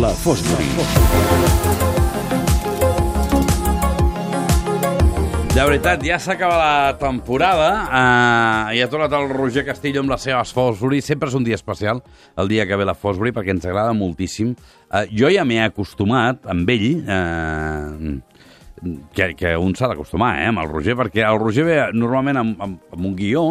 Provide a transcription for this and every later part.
La Fosbury. De veritat, ja s'acaba la temporada eh, i ha tornat el Roger Castillo amb les seves Fosbury. Sempre és un dia especial, el dia que ve la Fosbury, perquè ens agrada moltíssim. Eh, jo ja m'he acostumat amb ell, eh, que, que un s'ha d'acostumar, eh, amb el Roger, perquè el Roger ve normalment amb, amb, amb un guió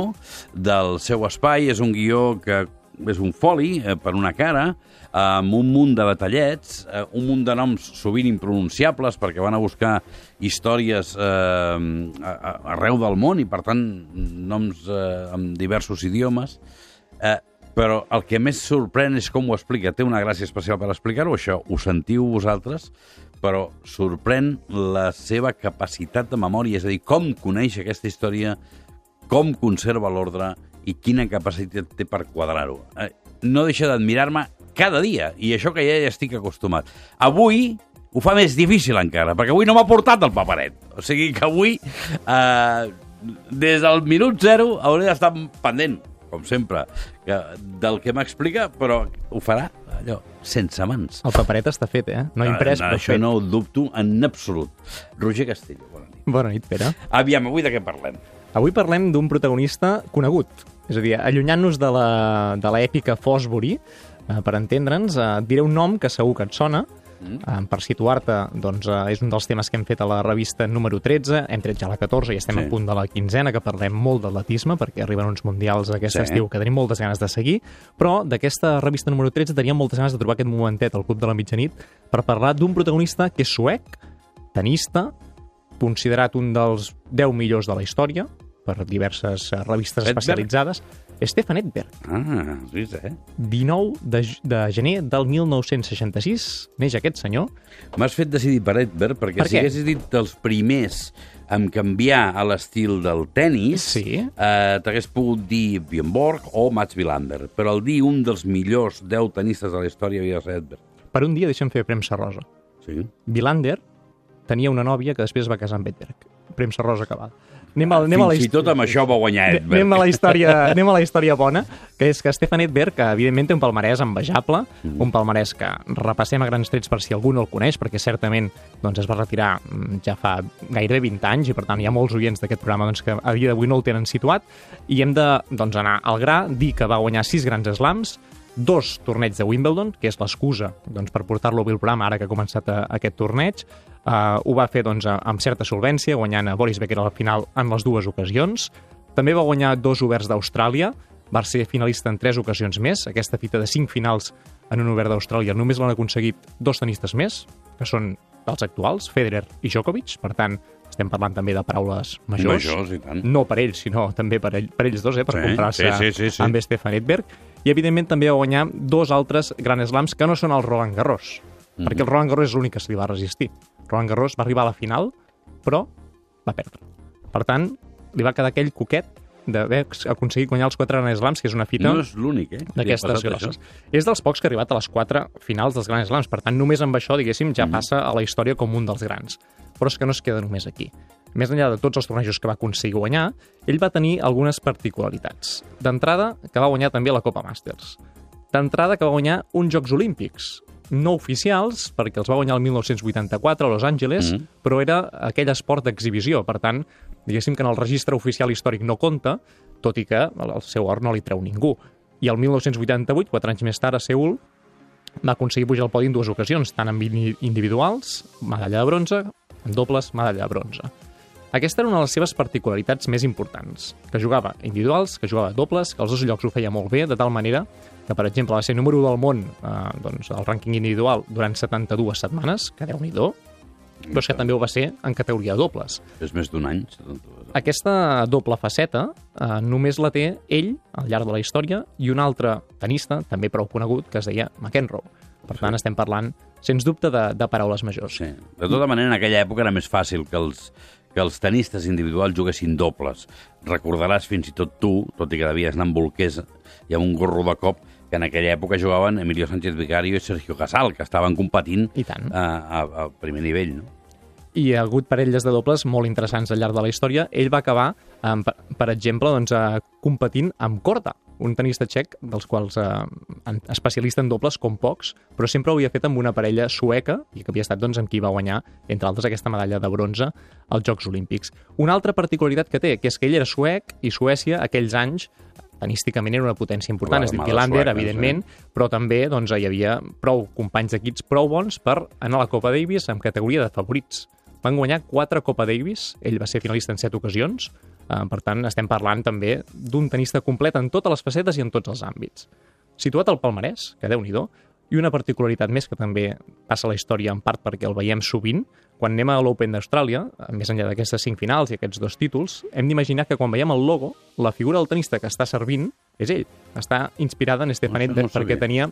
del seu espai, és un guió que és un foli eh, per una cara, eh, amb un munt de detallets, eh, un munt de noms sovint impronunciables perquè van a buscar històries eh, arreu del món i, per tant, noms eh, amb diversos idiomes. Eh, però el que més sorprèn és com ho explica. Té una gràcia especial per explicar-ho, això ho sentiu vosaltres, però sorprèn la seva capacitat de memòria, és a dir, com coneix aquesta història, com conserva l'ordre i quina capacitat té per quadrar-ho. Eh, no deixa d'admirar-me cada dia, i això que ja hi estic acostumat. Avui ho fa més difícil encara, perquè avui no m'ha portat el paperet. O sigui que avui, eh, des del minut zero, hauré d'estar pendent, com sempre, que, del que m'explica, però ho farà allò, sense mans. El paperet està fet, eh? No imprès, no, però això fet. no ho dubto en absolut. Roger Castillo, bona nit. Bona nit, Pere. Aviam, avui de què parlem? Avui parlem d'un protagonista conegut. És a dir, allunyant-nos de la- de l'èpica Fosbury, eh, per entendre'ns, eh, et diré un nom que segur que et sona, eh, per situar-te, doncs, eh, és un dels temes que hem fet a la revista número 13, hem tret ja la 14 i estem Sí. a punt de la quinzena, que parlem molt d'atletisme, perquè arriben uns mundials aquest Sí. estiu que tenim moltes ganes de seguir, però d'aquesta revista número 13 teníem moltes ganes de trobar aquest momentet al Club de la Mitjanit per parlar d'un protagonista que és suec, tenista, considerat un dels 10 millors de la història per diverses eh, revistes Edberg? especialitzades, Stefan Edberg. Ah, has vist, eh? 19 de, de gener del 1966 neix aquest senyor. M'has fet decidir per Edberg, perquè Per si haguessis dit dels primers en canviar a l'estil del tennis, Sí. eh, t'hagués pogut dir Björn Borg o Mats Wilander, però el dir un dels millors 10 tenistes de la història havia de ser Edberg. Per un dia deixem fer premsa rosa. Sí? Vilander tenia una nòvia que després va casar amb Edberg. Premsa rosa acabada. Anem a, anem a la Fins i tot amb això va guanyar Edberg. Anem a, la història, anem a la història bona, que és que Stefan Edberg, que evidentment té un palmarès envejable, Mm. un palmarès que repassem a grans trets per si algú no el coneix, perquè certament doncs, es va retirar mm, ja fa gairebé 20 anys i per tant hi ha molts oients d'aquest programa doncs, que a dia d'avui no el tenen situat i hem de doncs, anar al gra, dir que va guanyar 6 grans slams, dos torneigs de Wimbledon, que és l'excusa doncs, per portar-lo al programa ara que ha començat a, aquest torneig. Uh, ho va fer doncs, a- amb certa solvència, guanyant a Boris Becker a la final en les dues ocasions. També va guanyar dos oberts d'Austràlia, va ser finalista en tres ocasions més. Aquesta fita de cinc finals en un obert d'Austràlia només l'han aconseguit dos tenistes més, que són dels actuals, Federer i Djokovic. Per tant, estem parlant també de paraules majors. Majors, i tant. No per ells, sinó també per, ell, per ells dos, eh, per Sí, comparar-se sí, sí, sí, sí. amb Stefan Edberg. I, evidentment, també va guanyar dos altres Grand Slams que no són el Roland Garros, Mhm. perquè el Roland Garros és l'únic que se li va resistir. Roland Garros va arribar a la final, però va perdre. Per tant, li va quedar aquell coquet d'haver aconseguit guanyar els quatre Grand Slams, que és una fita No és l'únic, eh? d'aquestes grosses. això. És dels pocs que ha arribat a les quatre finals dels Grand Slams, per tant, només amb això, diguéssim, ja passa a la història com un dels grans. Però és que no es queda només aquí. Més enllà de tots els tornejos que va aconseguir guanyar, ell va tenir algunes particularitats. D'entrada, que va guanyar també la Copa Masters. D'entrada, que va guanyar uns Jocs Olímpics, no oficials, perquè els va guanyar el 1984 a Los Angeles, Mhm. però era aquell esport d'exhibició. Per tant, diguéssim que en el registre oficial històric no compta, tot i que el seu or no li treu ningú. I el 1988, quatre anys més tard, a Seul, va aconseguir pujar al podi en dues ocasions, tant en individuals, medalla de bronze, en dobles, medalla de bronze. Aquesta era una de les seves particularitats més importants, que jugava individuals, que jugava dobles, que els dos llocs ho feia molt bé, de tal manera que, per exemple, va ser número 1 del món eh, doncs, al rànquing individual durant 72 setmanes, que déu nhi però és que també ho va ser en categoria de dobles. És més d'un any. Aquesta doble faceta eh, només la té ell al llarg de la història i un altre tenista, també prou conegut, que es deia McEnroe. Per tant, estem parlant, sens dubte, de, de paraules majors. Sí. De tota manera, en aquella època era més fàcil que els, que els tenistes individuals juguessin dobles. Recordaràs fins i tot tu, tot i que devies anar amb bolquers i amb un gorro de cop, que en aquella època jugaven Emilio Sánchez Vicario i Sergio Casal, que estaven competint I tant. a, a, a primer nivell, no? I hi ha hagut parelles de dobles molt interessants al llarg de la història. Ell va acabar, eh, per, per exemple, doncs, eh, competint amb corda, un tenista txec dels quals eh, especialista en dobles com pocs, però sempre ho havia fet amb una parella sueca i que havia estat doncs, amb qui va guanyar, entre altres, aquesta medalla de bronze als Jocs Olímpics. Una altra particularitat que té, que és que ell era suec i Suècia aquells anys tenísticament era una potència important, La es diu armada Philander, sueca, evidentment, però també doncs, hi havia prou companys d'equips prou bons per anar a la Copa Davis en categoria de favorits. Van guanyar quatre Copa Davis, ell va ser finalista en set ocasions, eh, per tant estem parlant també d'un tenista complet en totes les facetes i en tots els àmbits. Situat al palmarès, que déu nhi i una particularitat més que també passa a la història en part perquè el veiem sovint, quan anem a l'Open d'Austràlia, més enllà d'aquestes cinc finals i aquests dos títols, hem d'imaginar que quan veiem el logo, la figura del tenista que està servint és ell. Està inspirada en Stefan Això no sabia. perquè tenia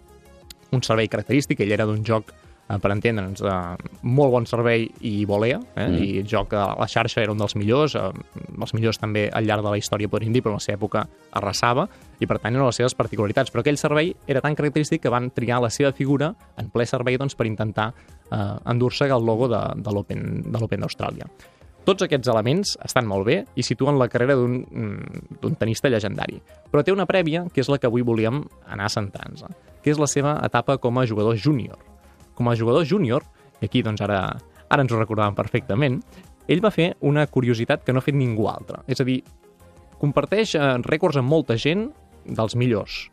un servei característic, ell era d'un joc per entendre'ns, eh, molt bon servei i volea, eh? Mm. i el joc a la xarxa era un dels millors, eh, els millors també al llarg de la història podríem dir, però en la seva època arrasava, i per tant eren les seves particularitats. Però aquell servei era tan característic que van triar la seva figura en ple servei doncs, per intentar eh, endur-se el logo de, de l'Open d'Austràlia. Tots aquests elements estan molt bé i situen la carrera d'un mm, tenista llegendari. Però té una prèvia, que és la que avui volíem anar centrant-nos, que és la seva etapa com a jugador júnior. Com a jugador júnior, i aquí doncs ara, ara ens ho recordàvem perfectament, ell va fer una curiositat que no ha fet ningú altre. És a dir, comparteix eh, rècords amb molta gent dels millors,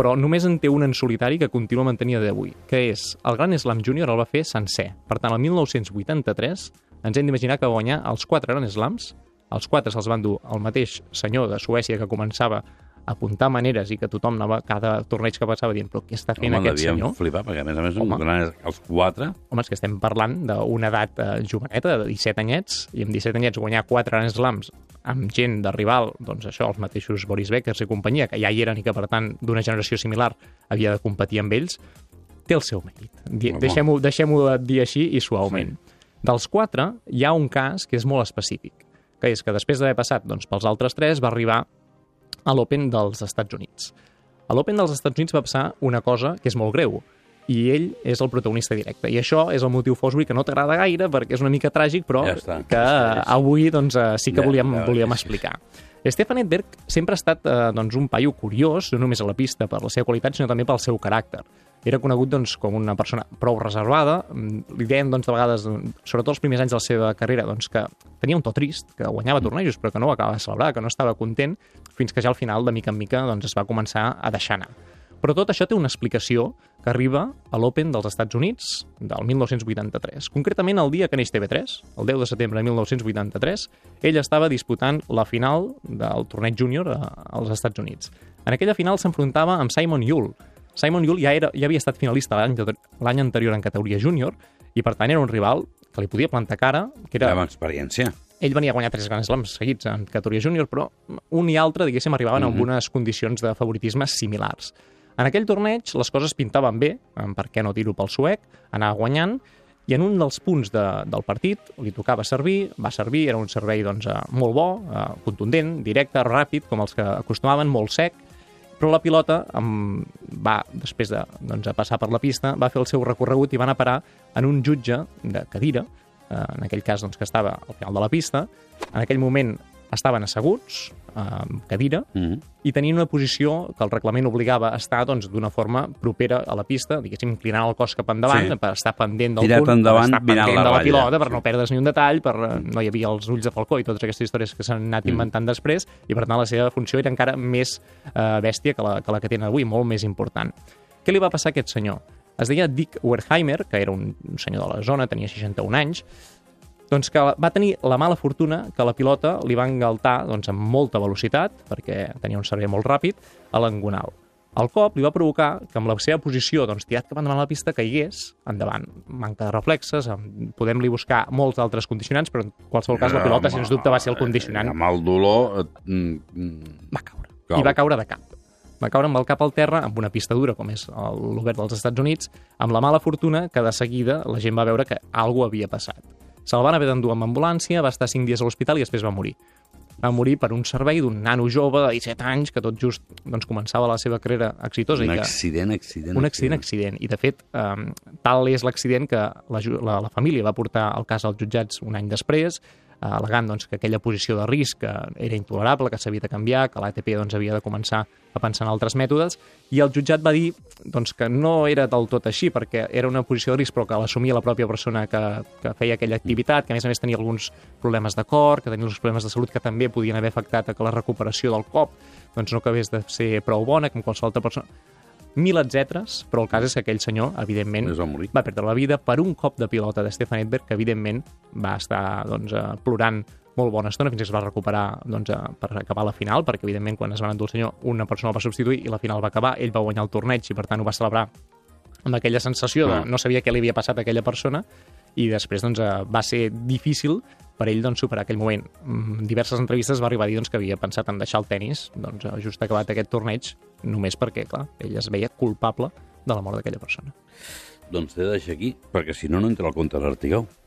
però només en té un en solitari que continua mantenint d'avui, que és el Gran Slam Júnior el va fer sencer. Per tant, el 1983 ens hem d'imaginar que va guanyar els quatre Gran Slams, els quatre se'ls van dur el mateix senyor de Suècia que començava apuntar maneres i que tothom anava, cada torneig que passava dient però què està fent Home, aquest senyor? flipar, perquè a més a més Home. Home. els quatre... Home, és que estem parlant d'una edat eh, joveneta, de 17 anyets, i amb 17 anyets guanyar 4 Grand Slams amb gent de rival, doncs això, els mateixos Boris Beckers i companyia, que ja hi eren i que, per tant, d'una generació similar havia de competir amb ells, té el seu mèrit. Di- Home. Deixem-ho deixem dir així i suaument. Dels quatre, hi ha un cas que és molt específic, que és que després d'haver passat doncs, pels altres tres, va arribar a l'Open dels Estats Units. A l'Open dels Estats Units va passar una cosa que és molt greu, i ell és el protagonista directe. I això és el motiu Fosbury que no t'agrada gaire perquè és una mica tràgic, però Ja està. que avui doncs, eh, sí que Ja, volíem, ja, volíem ja. Stefan Edberg sempre ha estat eh, doncs, un paio curiós, no només a la pista per la seva qualitat, sinó també pel seu caràcter. Era conegut doncs, com una persona prou reservada. Mm, Li deien doncs, de vegades, sobretot els primers anys de la seva carrera, doncs, que tenia un to trist, que guanyava tornejos però que no ho acabava de celebrar, que no estava content, fins que ja al final, de mica en mica, doncs, es va començar a deixar anar. Però tot això té una explicació que arriba a l'Open dels Estats Units del 1983. Concretament, el dia que neix TV3, el 10 de setembre de 1983, ell estava disputant la final del torneig júnior als Estats Units. En aquella final s'enfrontava amb Simon Yule. Simon Yule ja, era, ja havia estat finalista l'any anterior en categoria júnior i, per tant, era un rival que li podia plantar cara, que era Amb experiència. ell venia a guanyar tres grans slams seguits en categoria júnior, però un i altre, diguéssim, arribaven amb unes condicions de favoritisme similars. En aquell torneig les coses pintaven bé, eh, per què no dir-ho pel suec, anava guanyant, i en un dels punts de, del partit li tocava servir, va servir, era un servei doncs, eh, molt bo, eh, contundent, directe, ràpid, com els que acostumaven, molt sec, però la pilota va, després de doncs, de passar per la pista, va fer el seu recorregut i va anar a parar en un jutge de cadira, eh, en aquell cas doncs, que estava al final de la pista. En aquell moment estaven asseguts, amb cadira, Mm -hmm. i tenien una posició que el reglament obligava a estar doncs, d'una forma propera a la pista, diguéssim, inclinant el cos cap endavant, Sí. per estar pendent del Tirat punt, endavant, per estar pendent la de la ratlla. pilota, per Sí. no perdre's ni un detall, per, eh, no hi havia els ulls de falcó i totes aquestes històries que s'han anat inventant després, i per tant la seva funció era encara més eh, bèstia que la, que la que tenen avui, molt més important. Què li va passar a aquest senyor? Es deia Dick Werheimer, que era un senyor de la zona, tenia 61 anys, doncs que va tenir la mala fortuna que la pilota li va engaltar doncs, amb molta velocitat, perquè tenia un servei molt ràpid, a l'engonal. El cop li va provocar que amb la seva posició doncs, tirat cap endavant a la pista caigués endavant. Manca de reflexes, em- podem-li buscar molts altres condicionants, però en qualsevol cas la pilota, sens dubte, va ser el condicionant. Amb el dolor... mm, mm, Va caure. Cau. I va caure de cap. Va caure amb el cap al terra, amb una pista dura, com és l'Obert dels Estats Units, amb la mala fortuna que de seguida la gent va veure que alguna havia passat. Se'l van haver d'endur amb ambulància, va estar 5 dies a l'hospital i després va morir. Va morir per un servei d'un nano jove de 17 anys que tot just doncs, començava la seva carrera exitosa. un i que, accident, accident, un accident, accident. I, de fet, eh, tal és l'accident que la, la, la família va portar el cas als jutjats un any després, al·legant doncs, que aquella posició de risc que era intolerable, que s'havia de canviar, que l'ATP doncs, havia de començar a pensar en altres mètodes, i el jutjat va dir doncs, que no era del tot així, perquè era una posició de risc, però que l'assumia la pròpia persona que, que feia aquella activitat, que a més a més tenia alguns problemes de cor, que tenia alguns problemes de salut que també podien haver afectat a que la recuperació del cop doncs, no acabés de ser prou bona, com qualsevol altra persona mil etcèteres, però el cas és que aquell senyor, evidentment, va perdre la vida per un cop de pilota de Stefan Edberg, que evidentment va estar doncs, eh, plorant molt bona estona fins que es va recuperar doncs, eh, per acabar la final, perquè evidentment quan es va endur el senyor una persona el va substituir i la final va acabar, ell va guanyar el torneig i per tant ho va celebrar amb aquella sensació de no sabia què li havia passat a aquella persona i després doncs, eh, va ser difícil per ell doncs, superar aquell moment. En diverses entrevistes va arribar a dir doncs, que havia pensat en deixar el tennis doncs, eh, just acabat aquest torneig només perquè, clar, ell es veia culpable de la mort d'aquella persona. Doncs t'he de deixar aquí, perquè si no, no entra al compte de l'Artigau.